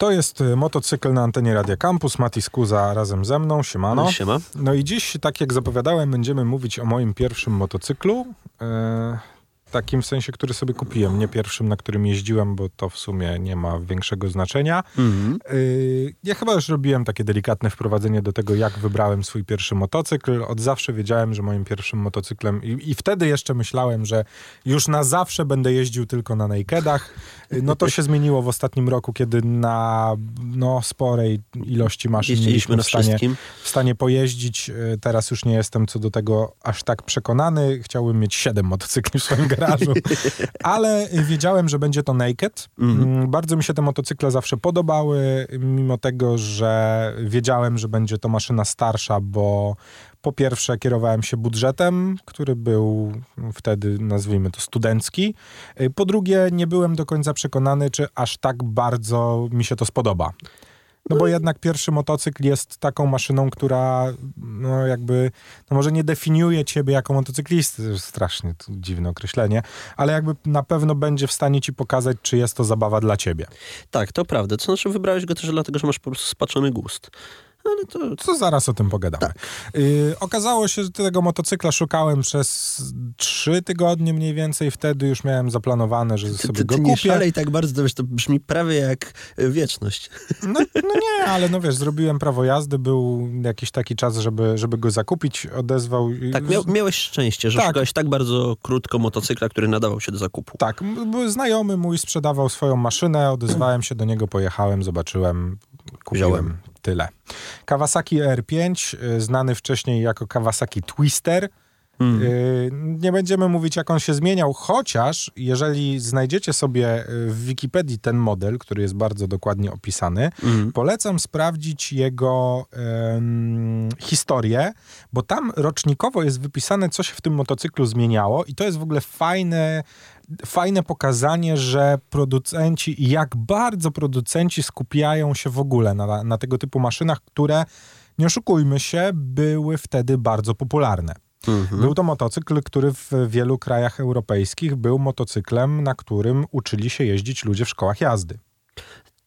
To jest y, motocykl na antenie Radia Campus. Mati Skuza razem ze mną. Siemano. Siema. No i dziś, tak jak zapowiadałem, będziemy mówić o moim pierwszym motocyklu. Takim w sensie, który sobie kupiłem. Nie pierwszym, na którym jeździłem, bo to w sumie nie ma większego znaczenia. Mhm. Yy, Ja chyba już robiłem takie delikatne wprowadzenie do tego, jak wybrałem swój pierwszy motocykl. Od zawsze wiedziałem, że moim pierwszym motocyklem i, i wtedy jeszcze myślałem, że już na zawsze będę jeździł tylko na nakedach. Yy, No to się zmieniło w ostatnim roku, kiedy na no, sporej ilości maszyn mieliśmy w stanie, wszystkim. w stanie pojeździć. Yy, Teraz już nie jestem co do tego aż tak przekonany. Chciałbym mieć siedem motocykli w swoim garażu, ale wiedziałem, że będzie to naked. Mhm. Mm, Bardzo mi się te motocykle zawsze podobały, mimo tego, że wiedziałem, że będzie to maszyna starsza, bo po pierwsze kierowałem się budżetem, który był wtedy, nazwijmy to, studencki. Y, Po drugie, nie byłem do końca przekonany, czy aż tak bardzo mi się to spodoba. No bo jednak pierwszy motocykl jest taką maszyną, która no jakby, no może nie definiuje ciebie jako motocyklisty, to jest strasznie to dziwne określenie, ale jakby na pewno będzie w stanie ci pokazać, czy jest to zabawa dla ciebie. Tak, to prawda. To znaczy wybrałeś go też dlatego, że masz po prostu spaczony gust. Ale to... Co zaraz o tym pogadamy. Y, okazało się, że tego motocykla szukałem przez trzy tygodnie mniej więcej. Wtedy już miałem zaplanowane, że Ty, sobie ty, go ty nie kupię. szalej tak bardzo, to, wiesz, to brzmi prawie jak y, wieczność. No, no nie, ale no wiesz, zrobiłem prawo jazdy, był jakiś taki czas, żeby, żeby go zakupić. Odezwał. i- Tak, miał, miałeś szczęście, że Tak. szukałeś tak bardzo krótko motocykla, który nadawał się do zakupu. Tak, znajomy mój sprzedawał swoją maszynę, odezwałem się do niego, pojechałem, zobaczyłem, kupiłem. Wziąłem. Tyle. Kawasaki R5, y, znany wcześniej jako Kawasaki Twister. Mm. Y, Nie będziemy mówić, jak on się zmieniał, chociaż jeżeli znajdziecie sobie y, w Wikipedii ten model, który jest bardzo dokładnie opisany, Mm. polecam sprawdzić jego historię, bo tam rocznikowo jest wypisane, co się w tym motocyklu zmieniało i to jest w ogóle fajne, fajne pokazanie, że producenci, i jak bardzo producenci skupiają się w ogóle na, na tego typu maszynach, które, nie oszukujmy się, były wtedy bardzo popularne. Mhm. Był to motocykl, który w wielu krajach europejskich był motocyklem, na którym uczyli się jeździć ludzie w szkołach jazdy.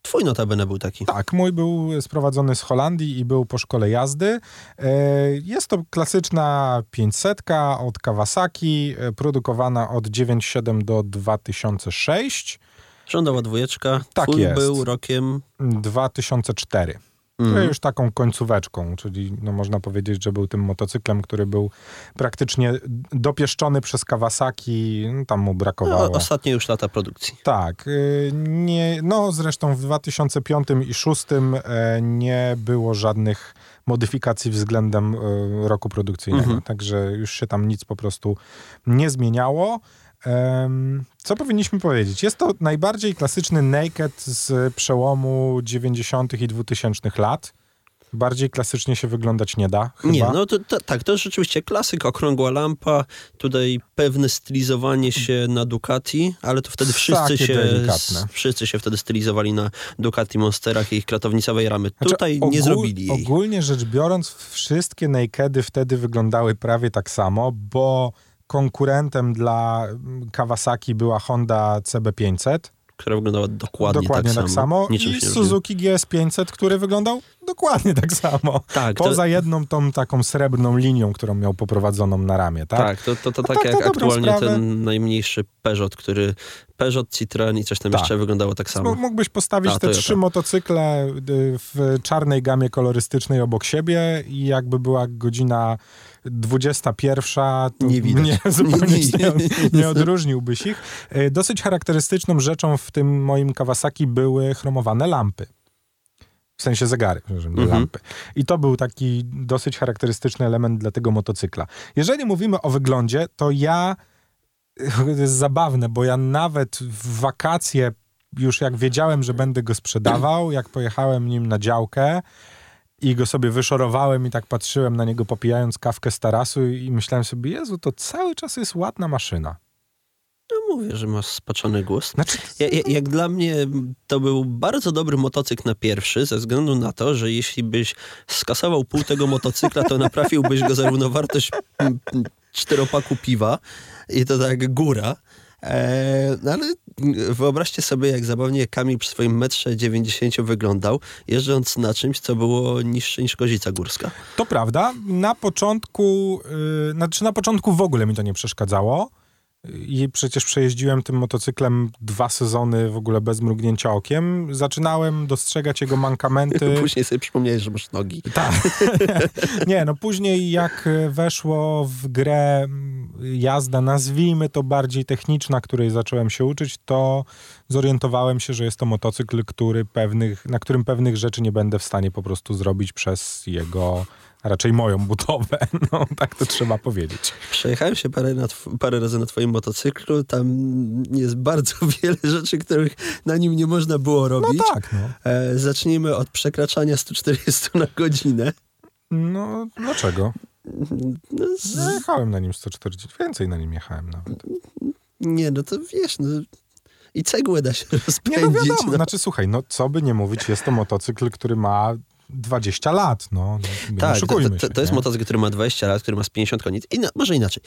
Twój notabene był taki. Tak, mój był sprowadzony z Holandii i był po szkole jazdy. E, Jest to klasyczna 500 od Kawasaki, e, produkowana od 97 do 2006, Rządowa dwójeczka. Tak Twój jest. był rokiem... 2004. To już taką końcóweczką, czyli no można powiedzieć, że był tym motocyklem, który był praktycznie dopieszczony przez Kawasaki, no, tam mu brakowało. No, ostatnie już lata produkcji. Tak, y, nie, no zresztą w 2005 i 2006 e, nie było żadnych modyfikacji względem e, roku produkcyjnego, Mhm. także już się tam nic po prostu nie zmieniało. Co powinniśmy powiedzieć? Jest to najbardziej klasyczny naked z przełomu 90. i 2000 lat. Bardziej klasycznie się wyglądać nie da, chyba. Nie, no to, to, tak, to jest rzeczywiście klasyk, okrągła lampa, tutaj pewne stylizowanie się na Ducati, ale to wtedy wszyscy Takie się, delikatne. wszyscy się wtedy stylizowali na Ducati Monsterach i ich klatownicowej ramy. Znaczy, tutaj nie ogól- zrobili jej. Ogólnie rzecz biorąc, wszystkie nakedy wtedy wyglądały prawie tak samo, bo konkurentem dla Kawasaki była Honda CB500. która wyglądała dokładnie, dokładnie tak, tak samo. Niczym I. Suzuki GS500, który wyglądał dokładnie tak samo. Tak, to, Poza jedną tą taką srebrną linią, którą miał poprowadzoną na ramię, tak? tak, to, to, to tak tak, jak to aktualnie sprawę. ten najmniejszy Peugeot, który Peugeot, Citroen i coś tam Tak. jeszcze wyglądało tak samo. Mo- Mógłbyś postawić A, te trzy motocykle y, w czarnej gamie kolorystycznej obok siebie i jakby była godzina 21, to Nie widać. Nie, zupełnie Nie, nie, nie. nie odróżniłbyś ich. Y, Dosyć charakterystyczną rzeczą w tym moim Kawasaki były chromowane lampy. W sensie zegary, Mhm. lampy. I to był taki dosyć charakterystyczny element dla tego motocykla. Jeżeli mówimy o wyglądzie, to ja to jest zabawne, bo ja nawet w wakacje, już jak wiedziałem, że będę go sprzedawał, jak pojechałem nim na działkę i go sobie wyszorowałem i tak patrzyłem na niego popijając kawkę z tarasu i myślałem sobie, Jezu, to cały czas jest ładna maszyna. Mówię, że masz spaczony gust. Znaczy, Ja, ja, jak dla mnie to był bardzo dobry motocykl na pierwszy, ze względu na to, że jeśli byś skasował pół tego motocykla, to naprawiłbyś go za równowartość czteropaku piwa i to tak góra. E, no ale wyobraźcie sobie, jak zabawnie Kamil przy swoim metrze 90 wyglądał, jeżdżąc na czymś, co było niższe niż Kozica Górska. To prawda. Na początku, yy, znaczy na początku w ogóle mi to nie przeszkadzało. I przecież przejeździłem tym motocyklem dwa sezony w ogóle bez mrugnięcia okiem. Zaczynałem dostrzegać jego mankamenty. Później sobie przypomniałeś, że masz nogi. Tak. nie, no później jak weszło w grę jazda, nazwijmy to bardziej techniczna, której zacząłem się uczyć, to zorientowałem się, że jest to motocykl, który pewnych, na którym pewnych rzeczy nie będę w stanie po prostu zrobić przez jego raczej moją budowę. No, tak to trzeba powiedzieć. Przejechałem się parę, parę razy na twoim motocyklu. Tam jest bardzo wiele rzeczy, których na nim nie można było robić. No tak, no. E, zacznijmy od przekraczania 140 na godzinę. No, dlaczego? No, z... no, jechałem na nim 140, więcej na nim jechałem nawet. Nie, no to wiesz, no, i cegłę da się rozpędzić. Nie, no wiadomo, no. znaczy słuchaj, no co by nie mówić, jest to motocykl, który ma 20 lat, no. no tak, to, to, to, jest motocykl, który ma 20 lat, który ma z 50 koni. I może inaczej.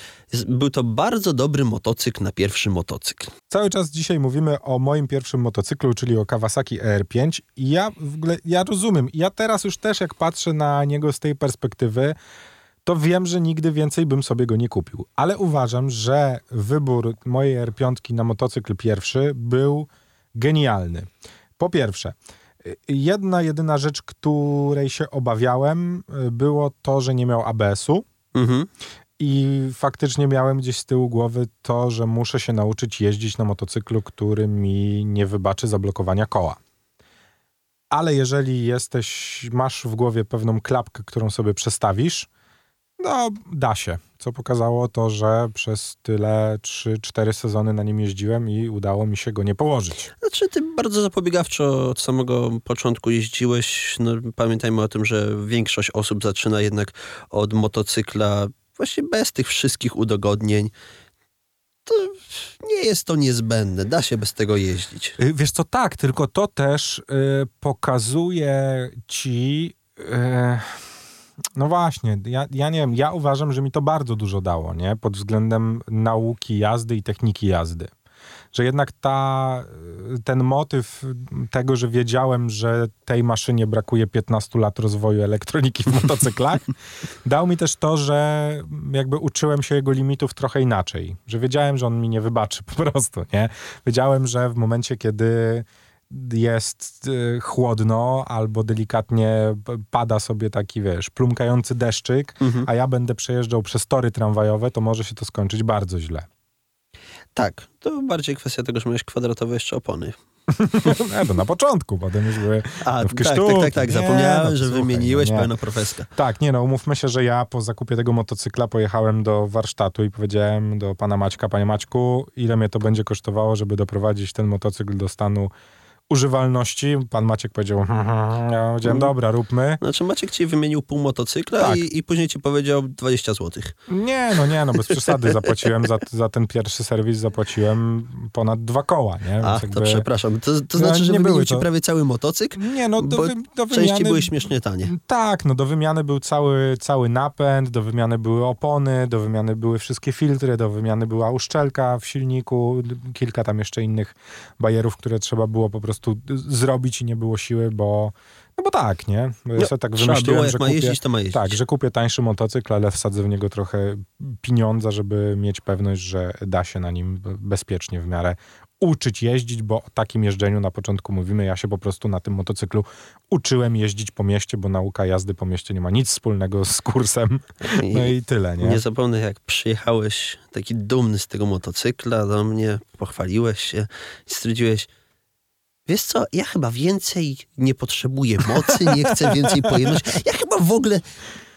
Był to bardzo dobry motocykl na pierwszy motocykl. Cały czas dzisiaj mówimy o moim pierwszym motocyklu, czyli o Kawasaki ER5 i ja w ogóle, ja rozumiem, ja teraz już też jak patrzę na niego z tej perspektywy, to wiem, że nigdy więcej bym sobie go nie kupił. Ale uważam, że wybór mojej R5 na motocykl pierwszy był genialny. Po pierwsze, jedna jedyna rzecz, której się obawiałem, było to, że nie miał ABS-u. Mhm. I faktycznie miałem gdzieś z tyłu głowy to, że muszę się nauczyć jeździć na motocyklu, który mi nie wybaczy zablokowania koła. Ale jeżeli jesteś, masz w głowie pewną klapkę, którą sobie przestawisz, no, da się. Co pokazało to, że przez tyle 3-4 sezony na nim jeździłem i udało mi się go nie położyć. Znaczy, ty bardzo zapobiegawczo od samego początku jeździłeś. No, pamiętajmy o tym, że większość osób zaczyna jednak od motocykla właśnie bez tych wszystkich udogodnień. To nie jest to niezbędne, da się bez tego jeździć. Y, wiesz co, tak, tylko to też y, pokazuje ci... Y, no właśnie, ja, ja nie wiem, ja uważam, że mi to bardzo dużo dało, nie? Pod względem nauki jazdy i techniki jazdy. Że jednak ta, ten motyw tego, że wiedziałem, że tej maszynie brakuje 15 lat rozwoju elektroniki w motocyklach, dał mi też to, że jakby uczyłem się jego limitów trochę inaczej. Że wiedziałem, że on mi nie wybaczy po prostu, nie? Wiedziałem, że w momencie, kiedy jest y, chłodno albo delikatnie pada sobie taki, wiesz, plumkający deszczyk, mhm. a ja będę przejeżdżał przez tory tramwajowe, to może się to skończyć bardzo źle. Tak, to bardziej kwestia tego, że miałeś kwadratowe jeszcze opony. nie, to na początku, potem już były A, w tak, tak, tak, tak, zapomniałem, nie, no, że słuchaj, wymieniłeś no, pełną profeskę. Tak, nie no, umówmy się, że ja po zakupie tego motocykla pojechałem do warsztatu i powiedziałem do pana Maćka, panie Maćku, ile mnie to będzie kosztowało, żeby doprowadzić ten motocykl do stanu używalności. Pan Maciek powiedział, hmm, hmm, hmm. ja powiedziałem, dobra, róbmy. Znaczy Maciek ci wymienił pół motocykla tak. i, i, później ci powiedział 20 zł. Nie, no nie, no bez przesady. Zapłaciłem za, za ten pierwszy serwis, zapłaciłem ponad dwa koła, nie? A, jakby... to przepraszam. To, to znaczy, no, że wymienił ci to... prawie cały motocykl? Nie, no do, wy, do wymiany... części były śmiesznie tanie. Tak, no do wymiany był cały, cały napęd, do wymiany były opony, do wymiany były wszystkie filtry, do wymiany była uszczelka w silniku, kilka tam jeszcze innych bajerów, które trzeba było po prostu prostu zrobić i nie było siły, bo no bo tak, nie? Ja no, sobie tak wymyśliłem, było, że kupię, jeździć, to ma jeździć. Tak, że kupię tańszy motocykl, ale wsadzę w niego trochę pieniądza, żeby mieć pewność, że da się na nim bezpiecznie w miarę uczyć jeździć, bo o takim jeżdżeniu na początku mówimy. Ja się po prostu na tym motocyklu uczyłem jeździć po mieście, bo nauka jazdy po mieście nie ma nic wspólnego z kursem. No i tyle, nie? Nie zapomnę, jak przyjechałeś taki dumny z tego motocykla do mnie, pochwaliłeś się i stwierdziłeś, Wiesz co, ja chyba więcej nie potrzebuję mocy, nie chcę więcej pojemności. Ja chyba w ogóle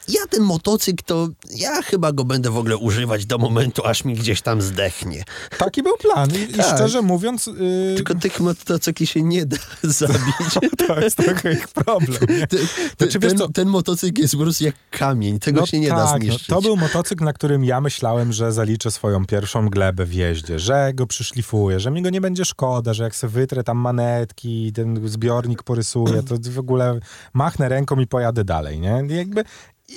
ja ten motocykl to, ja chyba go będę w ogóle używać do momentu, aż mi gdzieś tam zdechnie. Taki był plan i, tak. szczerze mówiąc... Yy... Tylko tych motocykli się nie da zabić. to jest trochę ich problem. Ten, znaczy, ten, ten, motocykl jest po prostu jak kamień, tego no się nie tak, da zniszczyć. No, to był motocykl, na którym ja myślałem, że zaliczę swoją pierwszą glebę w jeździe, że go przyszlifuję, że mi go nie będzie szkoda, że jak sobie wytrę tam manetki, ten zbiornik porysuję, to w ogóle machnę ręką i pojadę dalej, nie? Jakby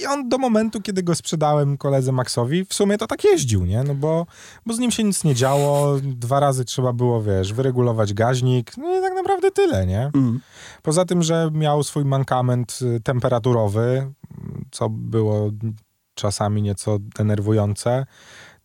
I on do momentu, kiedy go sprzedałem koledze Maxowi, w sumie to tak jeździł, nie? No bo, bo z nim się nic nie działo, dwa razy trzeba było, wiesz, wyregulować gaźnik, no i tak naprawdę tyle, nie? Mm. Poza tym, że miał swój mankament y, temperaturowy, co było czasami nieco denerwujące,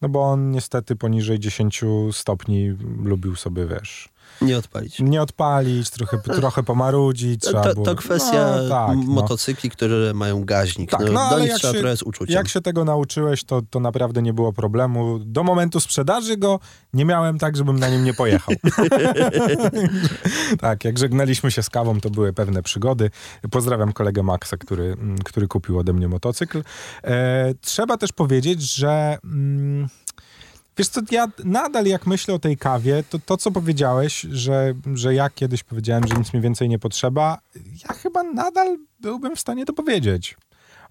no bo on niestety poniżej 10 stopni lubił sobie, wiesz, Nie odpalić. nie odpalić, trochę, trochę pomarudzić. To, było... to kwestia no, tak, no. motocykli, które mają gaźnik. Tak, no, no, do nich jak trzeba się- trochę z uczuciem. Jak się tego nauczyłeś, to, to naprawdę nie było problemu. Do momentu sprzedaży go nie miałem tak, żebym na nim nie pojechał. tak, jak żegnaliśmy się z kawą, to były pewne przygody. Pozdrawiam kolegę Maxa, który, mm, który kupił ode mnie motocykl. E, trzeba też powiedzieć, że... Mm, Wiesz co, ja nadal jak myślę o tej kawie, to to, co powiedziałeś, że, że ja kiedyś powiedziałem, że nic mi więcej nie potrzeba, ja chyba nadal byłbym w stanie to powiedzieć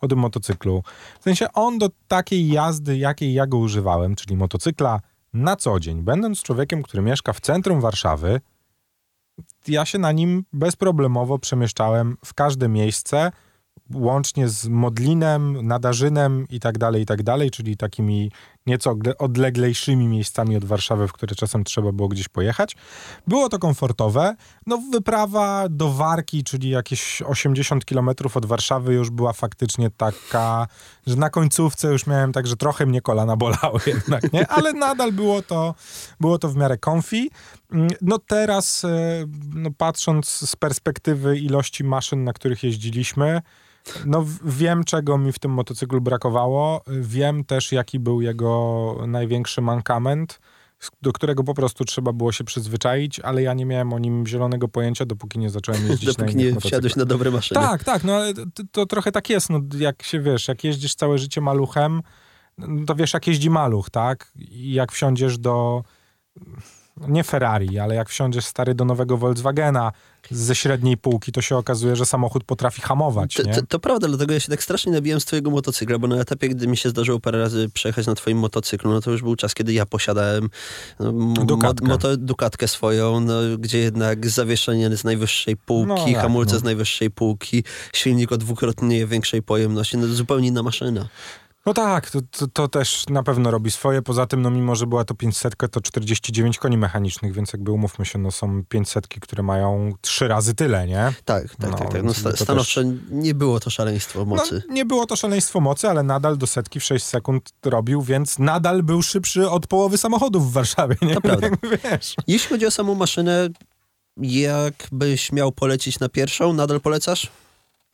o tym motocyklu. W sensie on do takiej jazdy, jakiej ja go używałem, czyli motocykla na co dzień, będąc człowiekiem, który mieszka w centrum Warszawy, ja się na nim bezproblemowo przemieszczałem w każde miejsce, łącznie z Modlinem, Nadarzynem i tak dalej, i tak dalej, czyli takimi nieco odle- odleglejszymi miejscami od Warszawy, w które czasem trzeba było gdzieś pojechać. Było to komfortowe. No wyprawa do Warki, czyli jakieś 80 kilometrów od Warszawy już była faktycznie taka, że na końcówce już miałem tak, że trochę mnie kolana bolały jednak, nie? Ale nadal było to, było to w miarę comfy. Mm, No teraz, e, no patrząc z perspektywy ilości maszyn, na których jeździliśmy, no wiem, czego mi w tym motocyklu brakowało. Wiem też, jaki był jego największy mankament, do którego po prostu trzeba było się przyzwyczaić, ale ja nie miałem o nim zielonego pojęcia, dopóki nie zacząłem jeździć na Dopóki nie motocyklach. wsiadłeś na dobre maszyny. Tak, tak, no ale to, to trochę tak jest, no jak się, wiesz, jak jeździsz całe życie maluchem, no to wiesz, jak jeździ maluch, tak? I jak wsiądziesz do, nie Ferrari, ale jak wsiądziesz stary do nowego Volkswagena ze średniej półki, to się okazuje, że samochód potrafi hamować, To, to, to prawda, dlatego ja się tak strasznie nabijam z twojego motocykla, bo na etapie, gdy mi się zdarzyło parę razy przejechać na twoim motocyklu, no to już był czas, kiedy ja posiadałem no, Dukatkę. moto, dukatkę swoją, no, gdzie jednak zawieszenie z najwyższej półki, No tak, hamulce no. z najwyższej półki, silnik o dwukrotnie większej pojemności, no zupełnie inna maszyna. No tak, to, to, to też na pewno robi swoje. Poza tym, no mimo, że była to 500, to 49 koni mechanicznych, więc jakby umówmy się, no są 500, które mają trzy razy tyle, nie? Tak, tak, No, tak. tak. No, sta, stanowczo nie było to szaleństwo mocy. No, nie było to szaleństwo mocy, ale nadal do setki w 6 sekund robił, więc nadal był szybszy od połowy samochodów w Warszawie, nie? To prawda. Wiesz. Jeśli chodzi o samą maszynę, jakbyś miał polecić na pierwszą, nadal polecasz?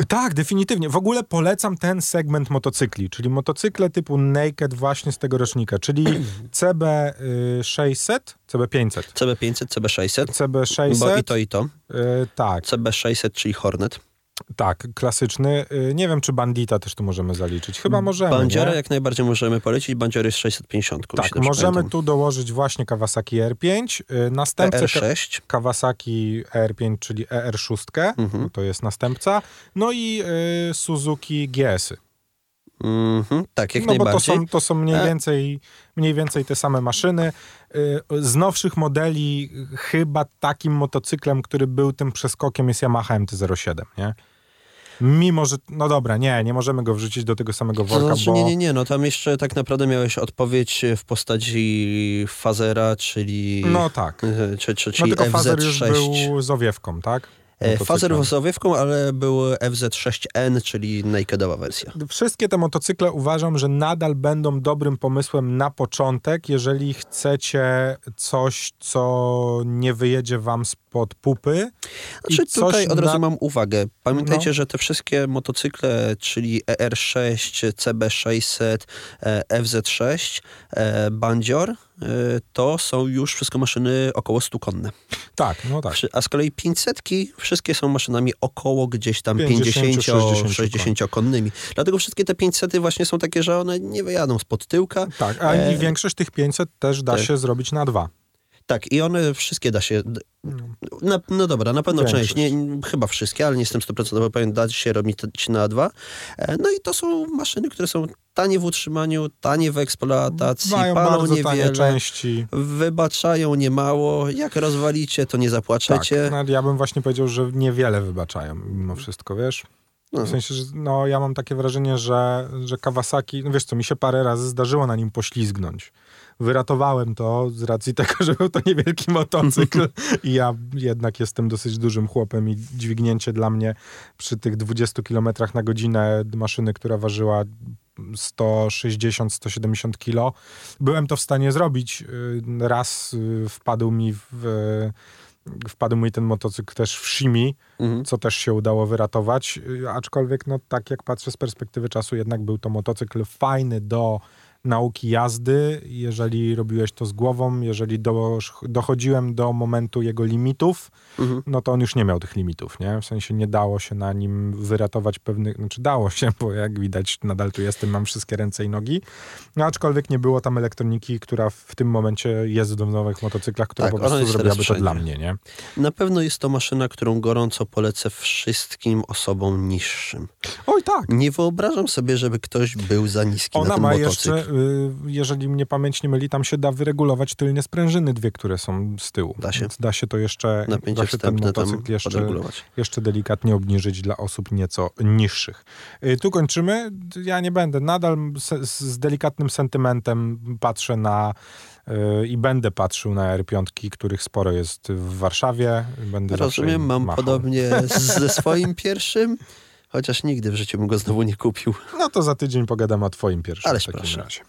Tak, definitywnie. W ogóle polecam ten segment motocykli, czyli motocykle typu Naked właśnie z tego rocznika, czyli CB600, CB500, CB500, CB600, bo i CB600, to i to. y, tak, CB600, czyli Hornet. Tak, klasyczny. Y, Nie wiem, czy Bandita też tu możemy zaliczyć. Chyba możemy, Bandziorę jak najbardziej możemy polecić. Bandziory jest 650. jeśli Tak, możemy pamiętam. tu dołożyć właśnie Kawasaki R5, y, następcę Ka- ER6. Kawasaki ER5, czyli ER6, Mhm. to jest następca, no i y, Suzuki GS-y. Mhm, tak, jak no bo to najbardziej. są, to są mniej, E- więcej, mniej więcej te same maszyny. Y, Z nowszych modeli chyba takim motocyklem, który był tym przeskokiem jest Yamaha MT-07, nie? Mimo, że, no dobra, nie, nie możemy go wrzucić do tego samego To worka, znaczy, bo... nie, nie, nie, no tam jeszcze tak naprawdę miałeś odpowiedź w postaci Fazera, czyli, No tak. e, czy, czy, No czyli tylko Fazer już FZ6. był z owiewką, tak? Motocyklem. Fazer z owiewką, ale był FZ6N, czyli nakedowa wersja. Wszystkie te motocykle uważam, że nadal będą dobrym pomysłem na początek, jeżeli chcecie coś, co nie wyjedzie wam spod pupy. i Znaczy tutaj od razu na- mam uwagę. Pamiętajcie, No. że te wszystkie motocykle, czyli ER6, CB600, e, FZ6, e, Bandzior, to są już wszystko maszyny około 100 konne. Tak, no tak. A z kolei 500 wszystkie są maszynami około gdzieś tam 50-60 50-60 konnymi. Dlatego wszystkie te 500 właśnie są takie, że one nie wyjadą spod tyłka. Tak, a E, i większość tych 500 też da tak. się zrobić na dwa. Tak, i one wszystkie da się. Na, no dobra, na pewno Większość. część, nie, chyba wszystkie, ale nie jestem 100% pewien, da się robić na dwa. E, No i to są maszyny, które są tanie w utrzymaniu, tanie w eksploatacji, Mają palą niewiele, części. wybaczają niemało. Jak rozwalicie, to nie Tak, zapłaczecie. no, ja bym właśnie powiedział, że niewiele wybaczają mimo wszystko, wiesz? W sensie, że no, ja mam takie wrażenie, że, że Kawasaki, no wiesz co, mi się parę razy zdarzyło na nim poślizgnąć. Wyratowałem to z racji tego, że był to niewielki motocykl i ja jednak jestem dosyć dużym chłopem i dźwignięcie dla mnie przy tych 20 km na godzinę maszyny, która ważyła 160-170 kilo. Byłem to w stanie zrobić. Y, raz y, wpadł mi w, wpadł mi ten motocykl też w Shimi, mhm. co też się udało wyratować. Y, aczkolwiek, no tak jak patrzę z perspektywy czasu, jednak był to motocykl fajny do nauki jazdy, jeżeli robiłeś to z głową, jeżeli do, dochodziłem do momentu jego limitów, mhm. no to on już nie miał tych limitów, nie? W sensie nie dało się na nim wyratować pewnych, znaczy dało się, bo jak widać nadal tu jestem, mam wszystkie ręce i nogi, no aczkolwiek nie było tam elektroniki, która w tym momencie jest w nowych motocyklach, która tak, po prostu zrobiłaby to dla mnie, nie? Na pewno jest to maszyna, którą gorąco polecę wszystkim osobom niższym. Oj tak! Nie wyobrażam sobie, żeby ktoś był za niski Ona na ten ma motocykl. jeszcze jeżeli mnie pamięć nie myli, tam się da wyregulować tylnie sprężyny dwie, które są z tyłu. Da się. Więc da się to jeszcze, Napięcie da się ten motocykl jeszcze, jeszcze delikatnie obniżyć dla osób nieco niższych. Y, tu kończymy. Ja nie będę. Nadal z, z delikatnym sentymentem patrzę na y, i będę patrzył na R5, których sporo jest w Warszawie. Będę Rozumiem, mam machał. podobnie ze swoim pierwszym. Chociaż nigdy w życiu bym go znowu nie kupił. No to za tydzień pogadamy o twoim pierwszym. Ale w takim razie.